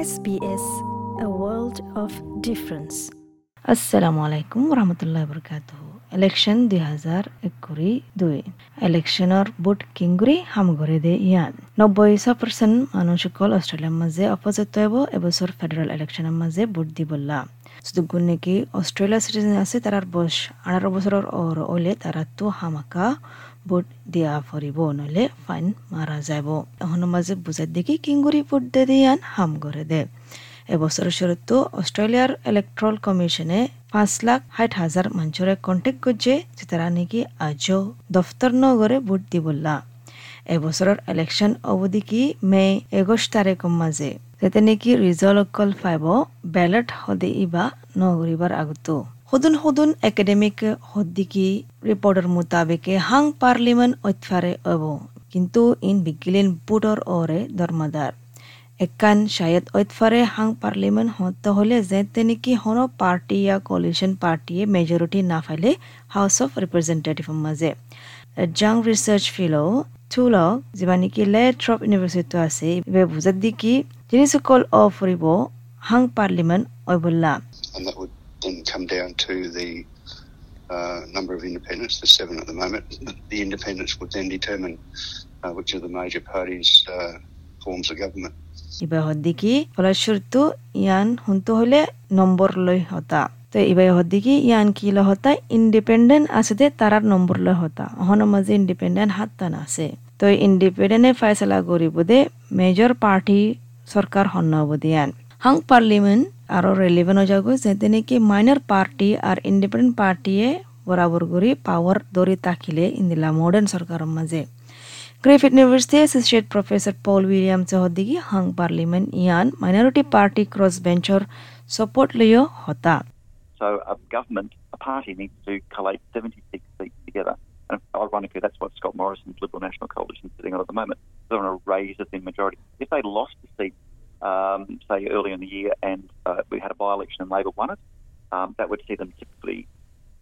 SBS, a world of difference. আসসালামু আলাইকুম রহমতুল্লাহ বরকাত ইলেকশন দুই হাজার একুরি দুই। ইলেকশনৰ ভোট কিংগুৰি সামগ্ৰী দে ইয়ান। নব্বৈ ছ পাৰ্চেণ্ট মানুহসকল অষ্ট্ৰেলিয়াৰ মাজে অপজিত হ'ব এবছৰ ফেডাৰেল ইলেকশ্যনৰ মাজে ভোট দিবলা যদুগুণ নেকি অষ্ট্ৰেলিয়া চিটিজেন আছে তাৰ বয়স আঠাৰ বছৰৰ অৰ অলে তাৰাতো হামাকা ভোট দিয়া ফুৰিব, নহ'লে ফাইন মাৰা যাব। এখনৰ মাজে বুজাই দেখি কিংগুৰি ভোট দে দিয়ান হাম কৰে দে। এবছৰৰ শুরুতো অস্ট্রেলিয়ার ইলেকট্রাল কমিশনে পাঁচ লাখ ষাট হাজার মানুষরে কন্টেক্ট করছে যে তারা নাকি আজও দফতর নগরে ভোট দিবলা। এবছৰৰ ইলেকশন অবধি কি মে এগস্ট তাৰিখৰ মাজে, যাতে নেকি ৰিজাল্ট অকল পাব বেলট সদে ইবা নগৰিবাৰ আগতো। সদুন সদুন একাডেমিক সদ্দিকি ৰিপৰ্টৰ মোতাবেকে হাং পাৰ্লিমেণ্ট অত্যাৰে হ'ব কিন্তু ইন বিগিলিন বুটৰ অৰে দৰমাদাৰ একান শায়দ ঐতফারে হাং পার্লিমেন্ট হতে হলে যেতে নাকি হন পার্টি या কোলিশন পার্টিয়ে মেজরিটি না ফাইলে হাউস অফ রিপ্রেজেন্টেটিভ মাঝে জাং রিসার্চ ফিলো থুল যিবা নেকি লে ট্ৰপ ইউনিভাৰ্চিটি আছে বুজাত দি কি যিসকল অ ফুৰিব Hang পাৰ্লিমেন্ট অবল্লা and that would then come down to the uh, number of independents. There's seven at the moment. The independents would then determine uh, which of the major parties uh, forms the government. ইবা হদ্দিকি ফলস্বরূপ ইয়ান হুনতো হলে নম্বর লৈ হতা তো ইবাই হদ্দিকি ইয়ান কি ল হতা independent আছে দে তারার নম্বর লৈ হতা অহন মাঝে independent হাত্তান আছে তো ইন্ডিপেন্ডেন্টে ফাইসলা করিব দে মেজর পার্টি সরকার হন্ন দিয়ান হাং parliament আরো রেলিভেন্ট হয়ে যাগো যেতে নাকি মাইনর পার্টি আর ইন্ডিপেন্ডেন্ট পার্টিয়ে বরাবর করে পাওয়ার দরি তাকিলে ইন্দিলা মডার্ন সরকারের মাঝে Griffith University Associate Professor Paul Williams Hodigi hang Parliament ian minority party crossbencher support liyo hota. So a government, a party needs to collate 76 seats together. And ironically, that's what Scott Morrison's Liberal National Coalition is sitting on at the moment. They're on a raise of the majority. If they lost a seat, um, say early in the year, and uh, we had a by-election and Labor won it, um, that would see them typically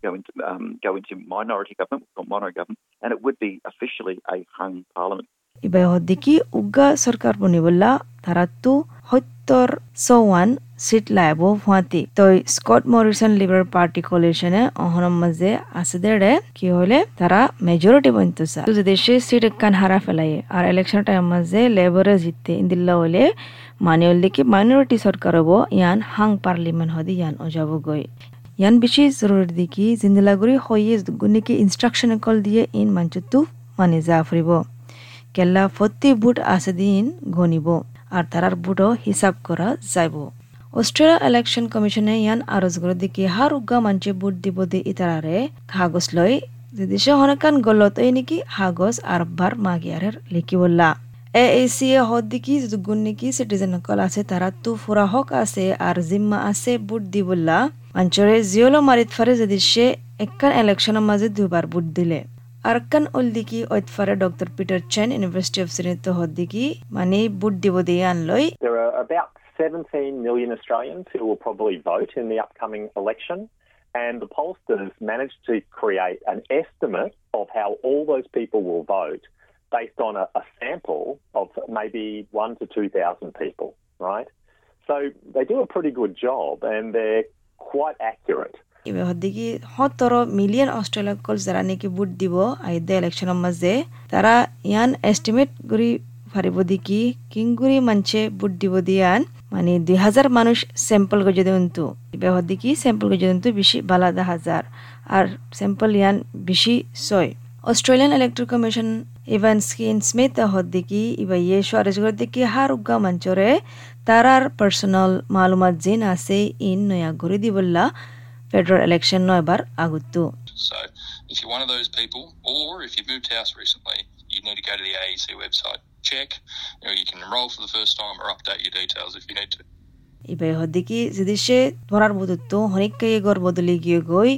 go into um, go into minority government, or mono government, and it would be officially a hung parliament. Ibai hodiki uga sarkar bunibulla tarattu সত্তৰ সত্তৰ চৌৱান cheat লাই বৌহাটী তই Scott Morrison Libre party কলেশ্যনে অহৰম মাজে আছে দেৰে কি হ'লে তাৰা মেজৰিটি বন্ত যদি সেই চিট একান হাৰা পেলায় আৰু ইলেকশ্যন টাইম মাজে লেবৰে জিতে ইন্দিল্লা হ'লে মানি হ'লে কি মাইনৰিটি চৰকাৰ হ'ব ইয়ান হাং পাৰ্লিমেণ্ট হ'দি ইয়ান অজাবগৈ ইয়ান বেছি জৰুৰী দি কি জিন্দিলাগুৰি হৈয়ে গুণীকি ইনষ্ট্ৰাকশ্যন অকল দিয়ে ইন মঞ্চটো মানি যা ফুৰিব কেলা ফটি বুট আছে দিন ঘনিব আর তারার বুটও হিসাব করা যাইব। অস্ট্রেলিয়া ইলেকশন কমিশনে ইয়ান আরজ করে দিকে হার উগা মানছে বুট দিব দি ইতারারে কাগজ লই দেশে হনকান গলত এই নাকি কাগজ আর বার মাগিয়ারের লিখিবল্লা এ এ সি এ হদ দিকি গুণ নাকি সিটিজেন সকল আছে, তারা তু ফুরা হক আছে আর জিম্মা আছে বুট দিবল্লা মাঞ্চরে জিওলো মারিত ফারে যদি সে একখান ইলেকশনের মাঝে দুবার বুট দিলে। Arkan উলদিকি ঐতফারে doctor Peter Chen university of সিরিত হদ্দিকি মানে বুট দিব দিয়ে আনলই There are about 17 million Australians who will probably vote in the upcoming election. And the pollsters managed to create an estimate of how all those people will vote based on a, a sample of maybe one to 2,000 people, right? So they do a pretty good job and they're quite accurate. ইবে হদ্দিকি সত্তৰ million অষ্ট্ৰেলিয়াকল যারা নাকি vote দিব আইদে ইলেকশনের মাঝে তারা ইয়ান estimate করি পারিব দিকি কিংগুরি মানছে ভোট দিব দিয়ান মানে দুই হাজার মানুষ স্যাম্পল গজে দেন্তু ইবে হদ্দিকি স্যাম্পল গজে দেন্তু বেশি বালাদা হাজার আর স্যাম্পল ইয়ান বেশি ছয়। Australian electric commission Evan Ekin Smith হদ্দিকি ইবা ইয়ে সরেজ দিকি হার উগা মঞ্চরে তারার পার্সোনাল মালুমাত জিন আছে, ইন নয়া গড়ি দিবল্লা So, if you're one of those people, or if you've moved house recently, you need to go to the AEC website, check, you can enrol for the first time or update your details if you need to. ইবে হদ্দিকি যদি সে ধরার বুধত্ব হনিককে গর বদলি গিয়ে গই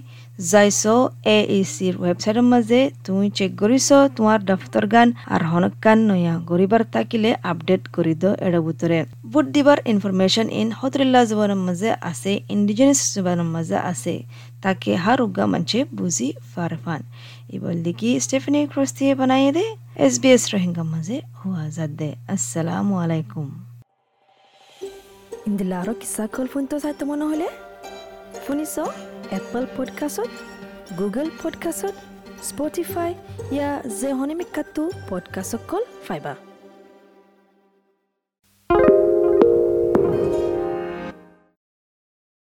যাইছ এ সির ওয়েবসাইটের মাঝে তুমি check করিছ তোমার দফতর গান আর হনকান নয়া গরিবার তাকিলে আপডেট করি দ এড় বুতরে। বুট দিবার ইনফরমেশন ইন হতরিল্লা জবানের মাঝে আছে ইন্ডিজিনাস জবানের মাঝে আছে তাকে হার উগা মানছে বুঝি ফারফান। ইবল দিকি স্টেফেনি ক্রস্তিয়ে বানাইয়ে দে এস বি এস রোহিঙ্গা মাঝে হুয়া জাদ দে। আসসালামু আলাইকুম। ইন্দিলা আৰু কিছা কল ফোনটো চাই তোমাৰ নহ'লে শুনিছ এপল পডকাষ্টত গুগল পডকাষ্টত স্পটিফাই ইয়া যে হনিমিকাটো পডকাষ্টত কল ফাইবা